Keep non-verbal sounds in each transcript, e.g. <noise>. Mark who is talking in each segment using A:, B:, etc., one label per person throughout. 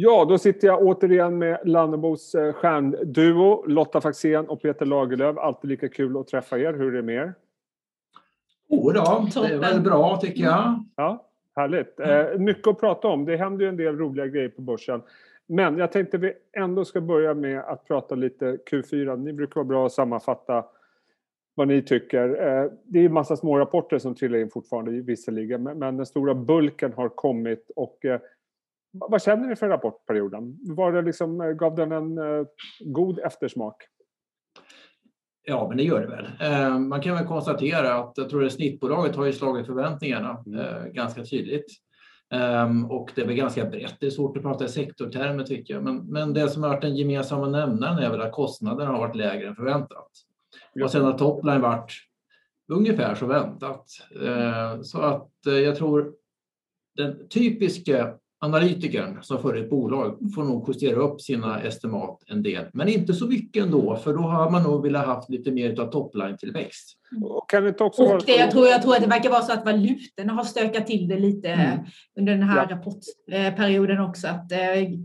A: Ja, då sitter jag återigen med Lannebos eh, stjärnduo Lotta Faxén och Peter Lagerlöf. Alltid lika kul att träffa er. Hur är det med er?
B: Oh, då, det är väl bra tycker jag.
A: Ja, Härligt. Eh, mycket att prata om. Det händer ju en del roliga grejer på börsen. Men jag tänkte vi ändå ska börja med att prata lite Q4. Ni brukar vara bra att sammanfatta vad ni tycker. Eh, det är en massa små rapporter som trillar in fortfarande visserligen men, men den stora bulken har kommit och eh, vad känner ni för rapportperioden? Var det liksom, eh, gav den en eh, god eftersmak?
B: Ja, men det gör det väl. Eh, man kan väl konstatera att jag tror att snittbolaget har ju slagit förväntningarna mm. ganska tydligt. Um, och det är väl ganska brett. Det är svårt att prata i sektortermer tycker jag. Men, men det som har varit den gemensamma nämnaren är väl att kostnaderna har varit lägre än förväntat. Och sen har topline varit ungefär som väntat. Uh, så att jag tror den typiska analytikern som för ett bolag får nog justera upp sina estimat en del, men inte så mycket ändå, för då har man nog velat haft lite mer av topline-tillväxt.
A: Kan det också
C: och det, jag, tror, jag tror att det verkar vara så att valutorna har stökat till det lite mm. under den här ja. rapportperioden också, att eh,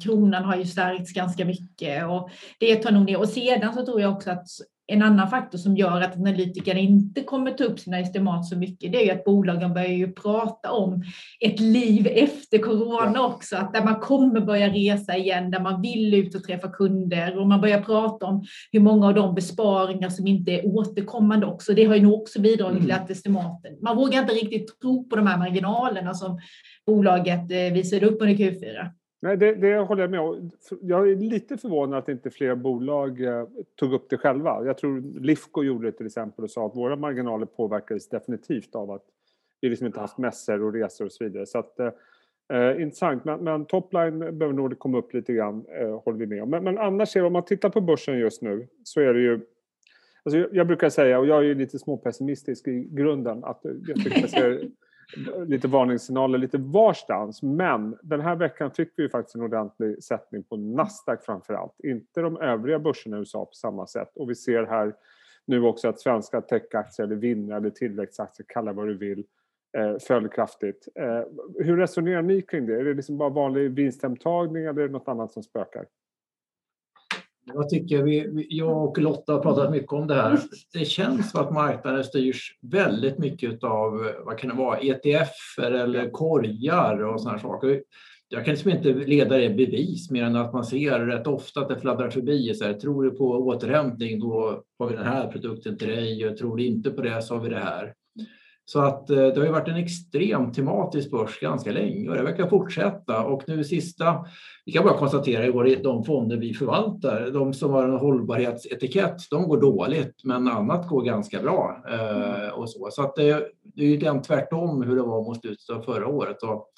C: kronan har ju stärkts ganska mycket och det tar nog ner. Och sedan så tror jag också att en annan faktor som gör att analytikerna inte kommer ta upp sina estimat så mycket, det är ju att bolagen börjar ju prata om ett liv efter corona ja. också, att där man kommer börja resa igen, där man vill ut och träffa kunder och man börjar prata om hur många av de besparingar som inte är återkommande också. Det har ju nog också bidragit mm. till att estimaten, man vågar inte riktigt tro på de här marginalerna som bolaget eh, visade upp under Q4.
A: Nej, det, det håller jag med om. Jag är lite förvånad att inte fler bolag eh, tog upp det själva. Jag tror Lifco gjorde det till exempel och sa att våra marginaler påverkades definitivt av att vi liksom inte haft mässor och resor och så vidare. Så att, eh, eh intressant, men, men topline behöver nog komma upp lite grann, eh, håller vi med om. Men, men annars, om man tittar på börsen just nu så är det ju Alltså jag, jag brukar säga, och jag är ju lite småpessimistisk i grunden, att jag tycker att ser lite varningssignaler lite varstans. Men den här veckan fick vi ju faktiskt en ordentlig sättning på Nasdaq framför allt. Inte de övriga börserna i USA på samma sätt. Och vi ser här nu också att svenska techaktier eller vinnare eller tillväxtaktier, kalla vad du vill, eh, föll kraftigt. Eh, hur resonerar ni kring det? Är det liksom bara vanlig vinsthemtagning eller är det något annat som spökar?
B: Jag tycker vi, jag och Lotta har pratat mycket om det här. Det känns som att marknaden styrs väldigt mycket av vad kan det vara, ETF eller korgar och sådana saker. Jag kan liksom inte leda det bevis mer än att man ser rätt ofta att det fladdrar förbi. Så här, tror du på återhämtning, då har vi den här produkten till dig. Och tror du inte på det så har vi det här. Så att eh, det har ju varit en extrem tematisk börs ganska länge och det verkar fortsätta. Och nu sista, vi kan bara konstatera i de fonder vi förvaltar, de som har en hållbarhetsetikett, de går dåligt, men annat går ganska bra. Eh, och så så att det, det är ju den tvärtom hur det var mot slutet av förra året. Och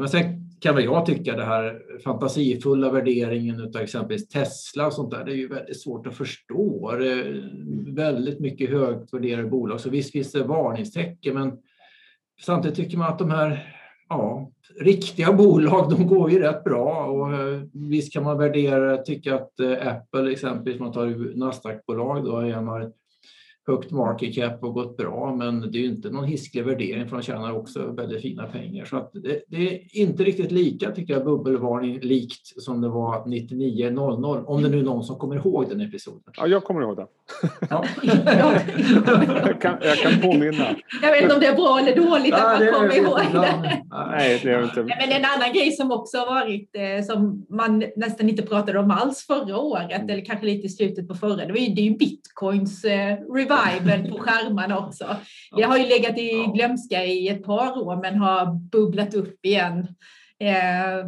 B: men sen kan väl jag tycka det här fantasifulla värderingen av exempelvis Tesla och sånt där, det är ju väldigt svårt att förstå. Det är väldigt mycket högt värderade bolag, så visst finns det varningstecken, men samtidigt tycker man att de här ja, riktiga <laughs> bolag, de går ju rätt bra och eh, visst kan man värdera, tycka att eh, Apple exempelvis, man tar Nasdaq-bolag då, är en av högt market cap och gått bra, men det är ju inte någon hisklig värdering för de tjänar också väldigt fina pengar. Så att det, det är inte riktigt lika, tycker jag, bubbelvarning likt som det var 99.00, om det nu är någon som kommer ihåg den episoden.
A: Ja, jag kommer ihåg den. Ja. jag, kan, jag kan påminna.
C: Jag vet inte om det är bra eller dåligt att man kommer ihåg
A: det. Nej, det är inte.
C: Men en annan grej som också har varit, eh, som man nästan inte pratade om alls förra året, mm. eller kanske lite i slutet på förra, det, var ju, det är ju bitcoins eh, revival på skärmarna också. Det har ju legat i glömska i ett par år men har bubblat upp igen. Eh,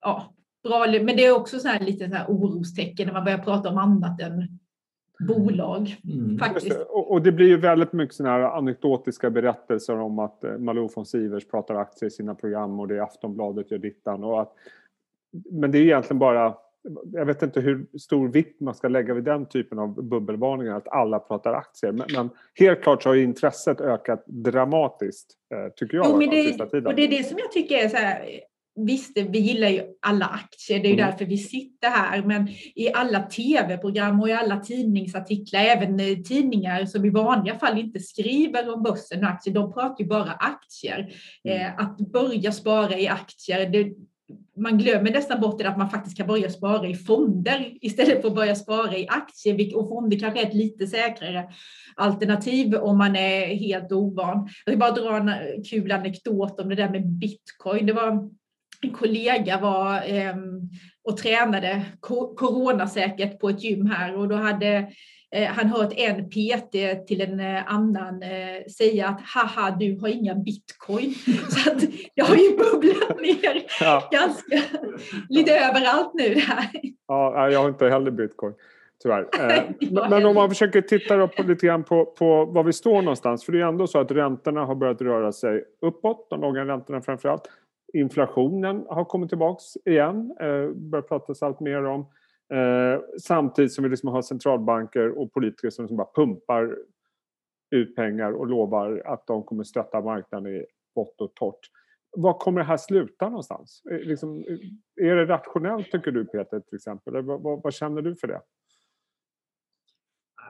C: ja, bra, men det är också så här lite så här orostecken när man börjar prata om annat än bolag. Mm. Faktiskt.
A: Och, och, det blir ju väldigt mycket såna här anekdotiska berättelser om att eh, Malou von Sivers pratar aktier i sina program och det är Aftonbladet gör dittan. Och att, men det är egentligen bara jag vet inte hur stor vikt man ska lägga vid den typen av bubbelvarningar, att alla pratar aktier. Men, men helt klart så har intresset ökat dramatiskt, eh, tycker jag, jo,
C: men det, sista tiden. Och det är det som jag tycker är så här, Visst, vi gillar ju alla aktier, det är ju mm. därför vi sitter här, men i alla tv-program och i alla tidningsartiklar, även eh, tidningar som i vanliga fall inte skriver om börsen och aktier, de pratar ju bara aktier. Mm. Eh, att börja spara i aktier, det, man glömmer nästan bort det att man faktiskt kan börja spara i fonder istället för att börja spara i aktier. Och fonder kanske är ett lite säkrare alternativ om man är helt ovan. Jag vill bara dra en eh, kul anekdot om det där med bitcoin. Det var en kollega var eh, och tränade coronasäkert på ett gym här och då hade han hört en PT till en eh, annan eh, säga att haha, du har inga bitcoin. <laughs> Så att det har ju bubblat ner ja. ganska lite överallt nu. Här.
A: Ja, jag har inte heller bitcoin. Tyvärr. <laughs> Men om man försöker titta på, lite grann på, på var vi står någonstans. För det är ändå så att räntorna har börjat röra sig uppåt. De långa räntorna framför allt. Inflationen har kommit tillbaks igen, eh, börjar pratas allt mer om. Eh, samtidigt som vi liksom har centralbanker och politiker som liksom bara pumpar ut pengar och lovar att de kommer stötta marknaden i vått och torrt. Var kommer det här sluta någonstans? Är, liksom, är det rationellt tycker du Peter till exempel? Vad, vad, vad känner du för det?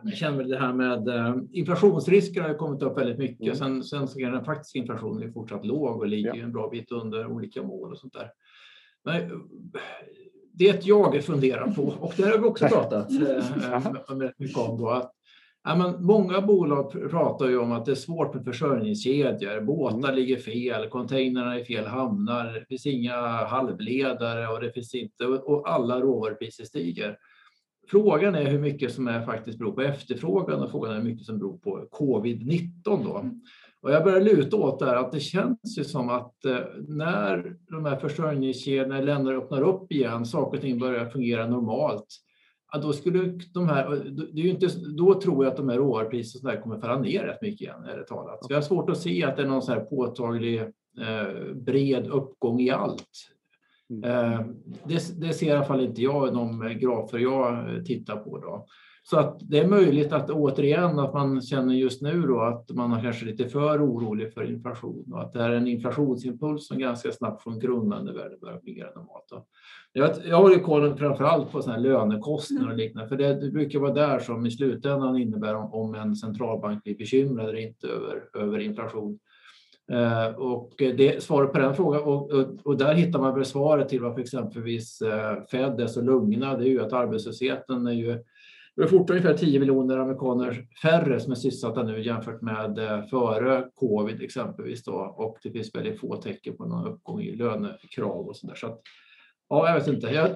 B: Jag känner det här med eh, inflationsrisker har kommit upp väldigt mycket. Mm. Sen, sen så är den faktiska inflationen fortsatt låg och ligger ja. en bra bit under olika mål och sånt där. Men, eh, det jag funderar på, och det har vi också pratat eh, mycket om, då, att ja, men många bolag pratar ju om att det är svårt med försörjningskedjor. Båtar mm. ligger fel, containrarna är i fel hamnar, det finns inga halvledare och det finns inte, och alla råvarupriser stiger. Frågan är hur mycket som är faktiskt beror på efterfrågan och frågan är hur mycket som beror på covid-19. Då. Mm. Och jag börjar luta åt där att det känns ju som att eh, när de här försörjningskedjorna, länder öppnar upp igen, saker och ting börjar fungera normalt, då, skulle de här, det är inte, då tror jag att de här råvarupriserna kommer falla ner rätt mycket igen, är det talat. Så jag har svårt att se att det är någon så här påtaglig eh, bred uppgång i allt. Mm. Eh, det, det, ser i alla fall inte jag i de grafer jag tittar på. Då. Så att det är möjligt att återigen att man känner just nu då att man är kanske lite för orolig för inflation och att det är en inflationsimpuls som ganska snabbt från grundande värde börjar fungera normalt. Då. Jag, jag håller koll framför allt på såna lönekostnader och liknande, för det, det, brukar vara där som i slutändan innebär om, om en centralbank blir bekymrad eller inte över, över inflation. Eh, och det, svaret på den frågan, och, och, och, där hittar man väl svaret till varför exempelvis eh, Fed är så lugna, det är ju att arbetslösheten är ju det är fortfarande ungefär 10 miljoner amerikaner färre som är sysselsatta nu jämfört med eh, före covid exempelvis. Då. Och det finns väldigt få tecken på någon uppgång i lönekrav och sådär. Så att, ja, jag vet inte. Jag,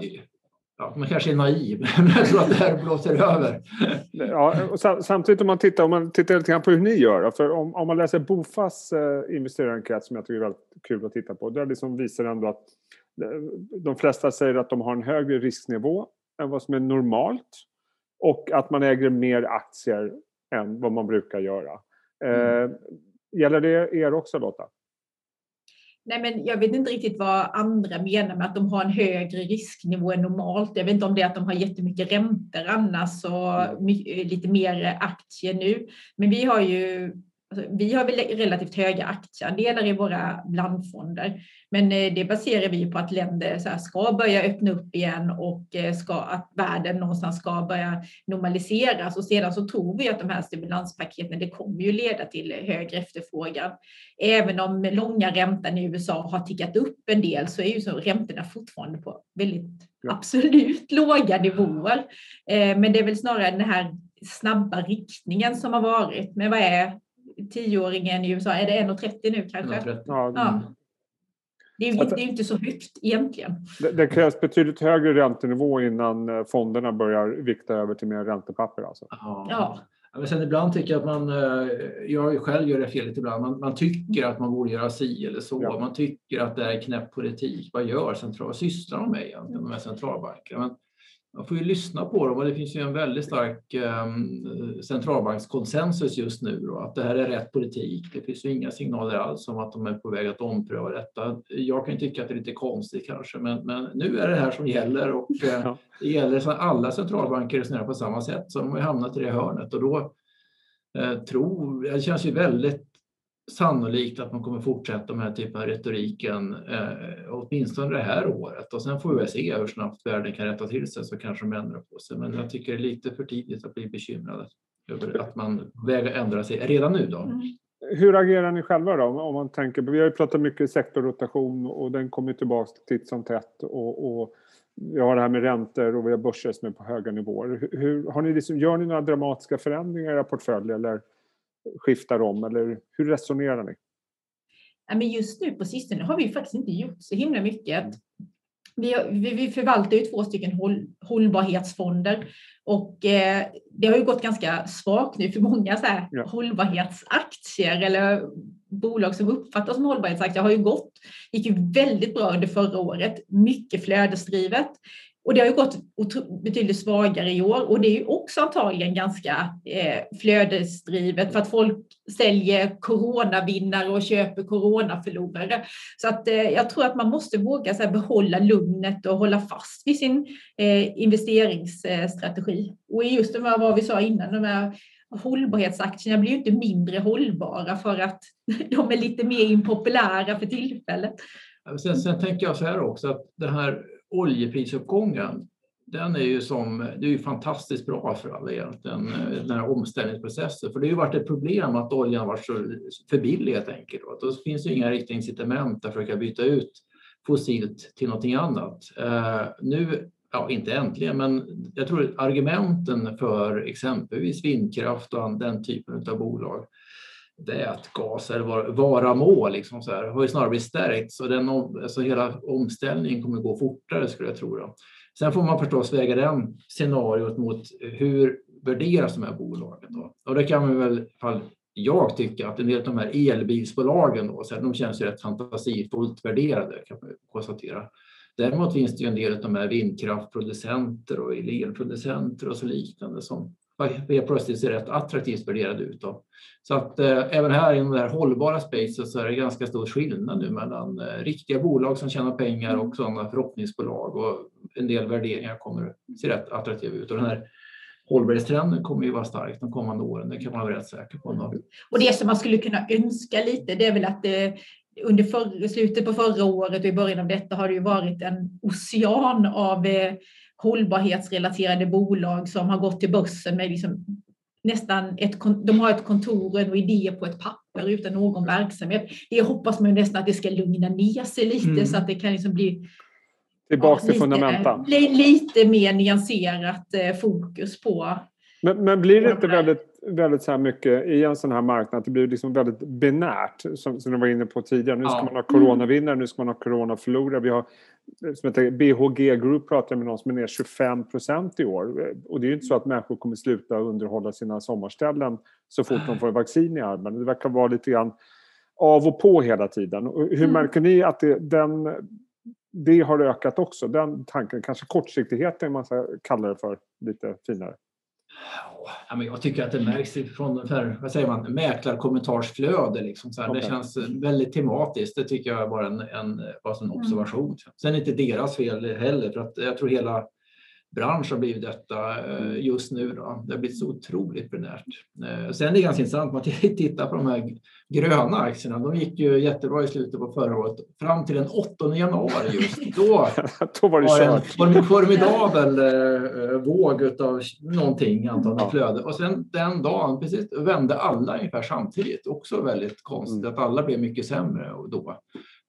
B: ja, man kanske är naiv, <laughs> men jag tror att det här blåser över.
A: Ja, och samtidigt om man tittar, om man tittar lite grann på hur ni gör. För om, om man läser Bofas eh, investerarenkät som jag tycker är väldigt kul att titta på. Där liksom visar ändå att eh, de flesta säger att de har en högre risknivå än vad som är normalt. Och att man äger mer aktier än vad man brukar göra. Mm. Eh, gäller det er också Lotta?
C: Nej, men jag vet inte riktigt vad andra menar med att de har en högre risknivå än normalt. Jag vet inte om det är att de har jättemycket räntor annars och mm. lite mer aktier nu. Men vi har ju Alltså, vi har väl relativt höga aktieandelar i våra blandfonder, men eh, det baserar vi på att länder så ska börja öppna upp igen och eh, ska, att världen någonstans ska börja normaliseras. Och sedan så tror vi att de här stimulanspaketen, det kommer ju leda till högre efterfrågan. Även om långa räntan i USA har tickat upp en del så är ju så räntorna fortfarande på väldigt absolut låga nivåer. Eh, men det är väl snarare den här snabba riktningen som har varit. Men vad är tioåringen i USA, är det 1,30 nu kanske? 1,30. Ja. Det är, ju, det är inte så högt egentligen.
A: Det, det, krävs betydligt högre räntenivå innan eh, fonderna börjar vikta över till mer räntepapper. Alltså.
B: Ja. ja. Men sen ibland tycker jag att man, eh, jag själv gör det felet ibland, man, man tycker att man borde göra si eller så. Ja. Man tycker att det är knäpp politik. Vad gör central, vad sysslar de med egentligen, de här centralbankerna? Men man får ju lyssna på dem och det finns ju en väldigt stark eh, centralbankskonsensus just nu då, att det här är rätt politik. Det finns ju inga signaler alls om att de är på väg att ompröva detta. Jag kan tycka att det är lite konstigt kanske, men, men nu är det här som gäller och eh, ja. det gäller så alla centralbanker resonerar på samma sätt så de har hamnat i det hörnet och då eh, tror, det känns ju väldigt sannolikt att man kommer fortsätta med den här typen av retoriken eh, åtminstone det här året och sen får vi väl se hur snabbt världen kan rätta till sig så kanske de ändrar på sig. Men jag tycker det är lite för tidigt att bli bekymrad över att man väger ändra sig redan nu. Då. Mm.
A: hur agerar ni själva då? Om man tänker, vi har ju pratat mycket sektorrotation och den kommer tillbaka titt som tätt. Och, och vi har det här med räntor och vi har börser som är på höga nivåer. Hur, har ni liksom, gör ni några dramatiska förändringar i era portfölj eller skiftar om? Eller hur resonerar ni?
C: men just nu på sistone har vi faktiskt inte gjort så himla mycket. Vi, vi, förvaltar ju två stycken håll, hållbarhetsfonder och eh, det har ju gått ganska svagt nu för många så här ja. hållbarhetsaktier eller bolag som uppfattas som hållbarhetsaktier har ju gått, gick ju väldigt bra under förra året, mycket flödesdrivet. Och det har ju gått betydligt svagare i år och det är ju också antagligen ganska eh, flödesdrivet för att folk säljer coronavinnare och köper coronaförlorare. Så att eh, jag tror att man måste våga så här, behålla lugnet och hålla fast vid sin eh, investeringsstrategi. Och just det med vad vi sa innan, de här hållbarhetsaktierna blir ju inte mindre hållbara för att <laughs> de är lite mer impopulära för tillfället.
B: Sen, sen tänker jag så här också att det här oljeprisuppgången, den är ju som, det är ju fantastiskt bra för alla egentligen, eh, den här omställningsprocessen. För det har ju varit ett problem att oljan har varit så för billig helt enkelt. Då finns det inga riktiga incitament att försöka byta ut fossilt till någonting annat. Eh, nu, ja inte äntligen, men jag tror argumenten för exempelvis vindkraft och den typen av bolag vätgas eller var, vara må liksom så här, har ju snarare blivit stärkt. Så den, alltså hela omställningen kommer gå fortare skulle jag tro. Då. Sen får man förstås väga den scenariot mot hur värderas de här bolagen. Då? Och det kan man väl, fall jag tycka att en del av de här elbilsbolagen då, så här, de känns ju rätt fantasifullt värderade kan man konstatera. Däremot finns det ju en del av de här vindkraftproducenter och elproducenter och så liknande som helt plötsligt ser rätt attraktivt värderade ut. Då. Så att eh, även här inom det här hållbara spacet så är det ganska stor skillnad nu mellan eh, riktiga bolag som tjänar pengar och sådana förhoppningsbolag och en del värderingar kommer se rätt attraktiva ut. Och den här hållbarhetstrenden kommer ju vara stark de kommande åren, det kan man vara rätt säker på. Då.
C: Och det som man skulle kunna önska lite, det är väl att det under för, slutet på förra året och i början av detta har det ju varit en ocean av eh, hållbarhetsrelaterade bolag som har gått till börsen med liksom nästan ett, de har ett kontor och en idé på ett papper utan någon verksamhet. Det hoppas man nästan att det ska lugna ner sig lite mm. så att det kan liksom bli
A: Tillbaka ja, till fundamenta.
C: Lite, lite mer nyanserat eh, fokus på
A: men, men blir det inte väldigt, väldigt så här mycket i en sån här marknad att det blir liksom väldigt binärt som, som du var inne på tidigare. Nu ska ja. man ha coronavinnare, nu ska man ha coronaförlorare. Vi har som heter BHG Group pratar med någon som är ner 25 procent i år. Och det är ju inte så att människor kommer sluta underhålla sina sommarställen så fort de får vaccin i armen. Det verkar vara lite grann av och på hela tiden. hur mm. märker ni att det, den, det har ökat också? Den tanken, kanske kortsiktigheten man ska kalla det för lite finare.
B: Ja, men jag tycker att det märks från för, vad säger man, mäklarkommentarsflöde. Liksom, så okay. Det känns väldigt tematiskt. Det tycker jag var en, en, var en mm. observation. Sen är det inte deras fel heller, för att jag tror hela bransch har blivit detta eh, mm. just nu. Då. Det har blivit så otroligt binärt. Eh, sen är det ganska intressant, man <laughs> tittar på de här gröna aktierna. De gick ju jättebra i slutet på förra året. Fram till den 8 januari just. Då, <laughs>
A: då var det kört.
B: Var en formidabel eh, våg av någonting, antagligen flöde. Och sen den dagen precis, vände alla ungefär samtidigt. Också väldigt konstigt mm. att alla blev mycket sämre då.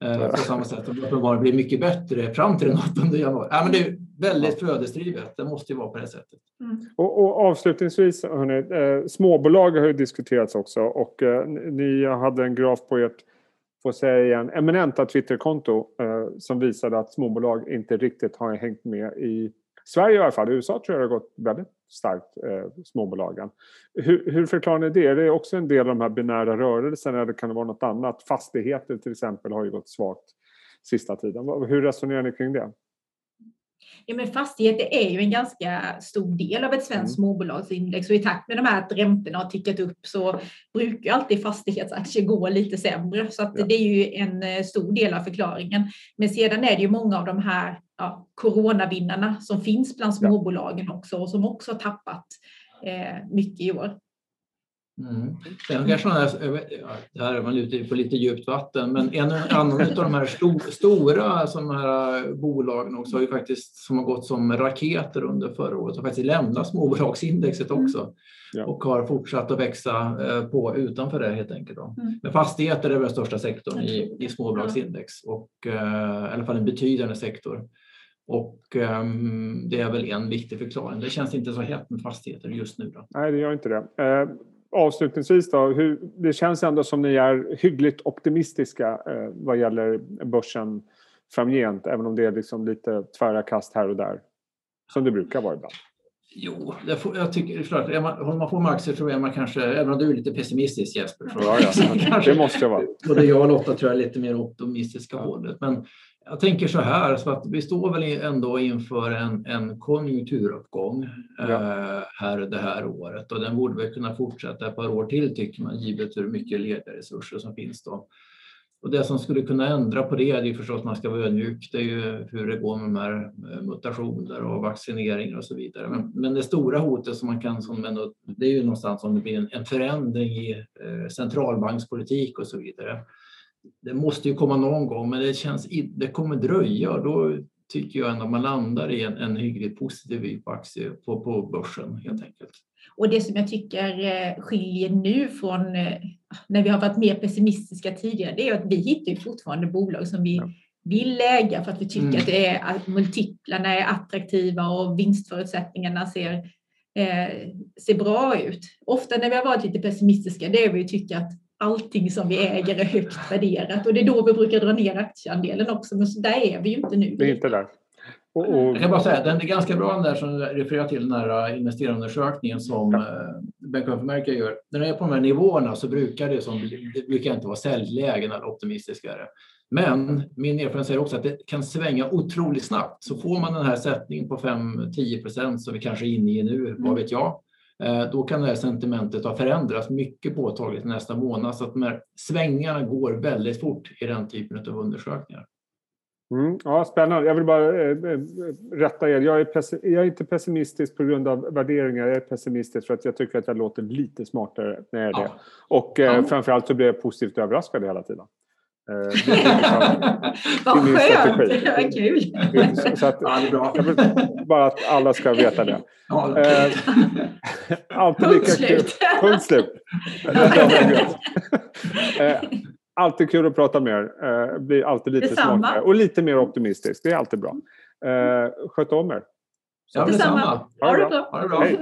B: Eh, på samma sätt som uppenbarligen blir mycket bättre fram till den 8 januari. Ja, men det är väldigt flödesdrivet. Det måste ju vara på det sättet.
A: Mm. Och, och, avslutningsvis, hörni, eh, småbolag har ju diskuterats också och eh, ni hade en graf på ert får säga igen, eminenta Twitterkonto eh, som visade att småbolag inte riktigt har hängt med i Sverige i alla fall. I USA tror jag det har gått väldigt starkt, eh, småbolagen. Hur, hur förklarar ni det? Är det också en del av de här binära rörelserna eller kan det vara något annat? Fastigheter till exempel har ju gått svagt sista tiden. Hur resonerar ni kring det?
C: Ja, men fastigheter är ju en ganska stor del av ett svenskt mm. småbolagsindex och i takt med de här att räntorna har tickat upp så brukar alltid fastighetsaktier gå lite sämre. Så att ja. det är ju en eh, stor del av förklaringen. Men sedan är det ju många av de här ja, coronavinnarna som finns bland småbolagen också och som också har tappat eh, mycket i år.
B: Mm. Sen kanske man är, det här är man ute på lite djupt vatten, men en annan av de här sto, stora som här bolagen också har ju faktiskt som har gått som raketer under förra året har faktiskt lämnat småbolagsindexet mm. också ja. och har fortsatt att växa eh, på utanför det helt enkelt. Då. Mm. Men fastigheter är väl den största sektorn i, i småbolagsindex och eh, i alla fall en betydande sektor. Och um, det är väl en viktig förklaring. Det känns inte så hett med fastigheter just nu. Då.
A: Nej, det gör inte det. Uh, avslutningsvis då, hur, det känns ändå som ni är hyggligt optimistiska uh, vad gäller börsen framgent, även om det är liksom lite tvära kast här och där. Som det brukar vara ibland.
B: Jo, det får, jag tycker klart, är man, håller man på med aktier tror jag man kanske, även om du är lite pessimistisk Jesper. Så,
A: ja, ja, det måste jag vara. <laughs>
B: Både jag och Lotta tror jag är lite mer optimistiska ja. hållet. Men jag tänker så här, så att vi står väl ändå inför en, en konjunkturuppgång ja. eh, här det här året och den borde väl kunna fortsätta ett par år till tycker man, givet hur mycket lediga resurser som finns då. Och det som skulle kunna ändra på det är ju förstås, man ska vara ödmjuk, det är ju hur det går med de här eh, mutationer och vaccineringar och så vidare. Men, men det stora hotet som man kan, som ändå, det är ju någonstans om det blir en, en förändring i eh, centralbankspolitik och så vidare det måste ju komma någon gång, men det, känns, det kommer dröja och då tycker jag ändå man landar i en, en hyggligt positiv vy på aktier på, på börsen helt enkelt.
C: Och det som jag tycker eh, skiljer nu från eh, när vi har varit mer pessimistiska tidigare, det är att vi hittar ju fortfarande bolag som vi ja. vill äga för att vi tycker mm. att, det är, att multiplarna är attraktiva och vinstförutsättningarna ser, eh, ser bra ut. Ofta när vi har varit lite pessimistiska, det är vi tycker att allting som vi äger är högt värderat och det är då vi brukar dra ner aktieandelen också, men så där är vi ju inte nu.
A: Det är inte där.
B: Och, och... Jag kan bara säga, den är ganska bra den där som refererar till den här äh, investerarundersökningen som ja. Äh, Bank of America gör. När det är på de här nivåerna så brukar det, som, det brukar inte vara säljlägen eller optimistiskare. Men min erfarenhet säger också att det kan svänga otroligt snabbt. Så får man den här sättningen på 5-10 procent som vi kanske är inne i nu, vad mm. vet jag, då kan det här sentimentet ha förändrats mycket påtagligt nästa månad. Så att de här svängarna går väldigt fort i den typen av undersökningar.
A: Mm, ja, spännande. Jag vill bara äh, rätta er. Jag är, jag är, inte pessimistisk på grund av värderingar. Jag är pessimistisk för att jag tycker att jag låter lite smartare när jag är det. Och äh, ja. framförallt så blir jag positivt överraskad hela tiden.
C: Eh, <laughs> Vad skönt! <laughs> Vad kul!
A: Så att, jag vill bara att alla ska veta det. Eh, <laughs> alltid lika kul. Punkt slut. eh, alltid kul att prata med er. Eh, blir alltid lite detsamma. smartare och lite mer optimistisk. Det är alltid bra. Eh, sköt om er.
B: Ja, detsamma.
C: Ha det bra. Ha det bra. Hej.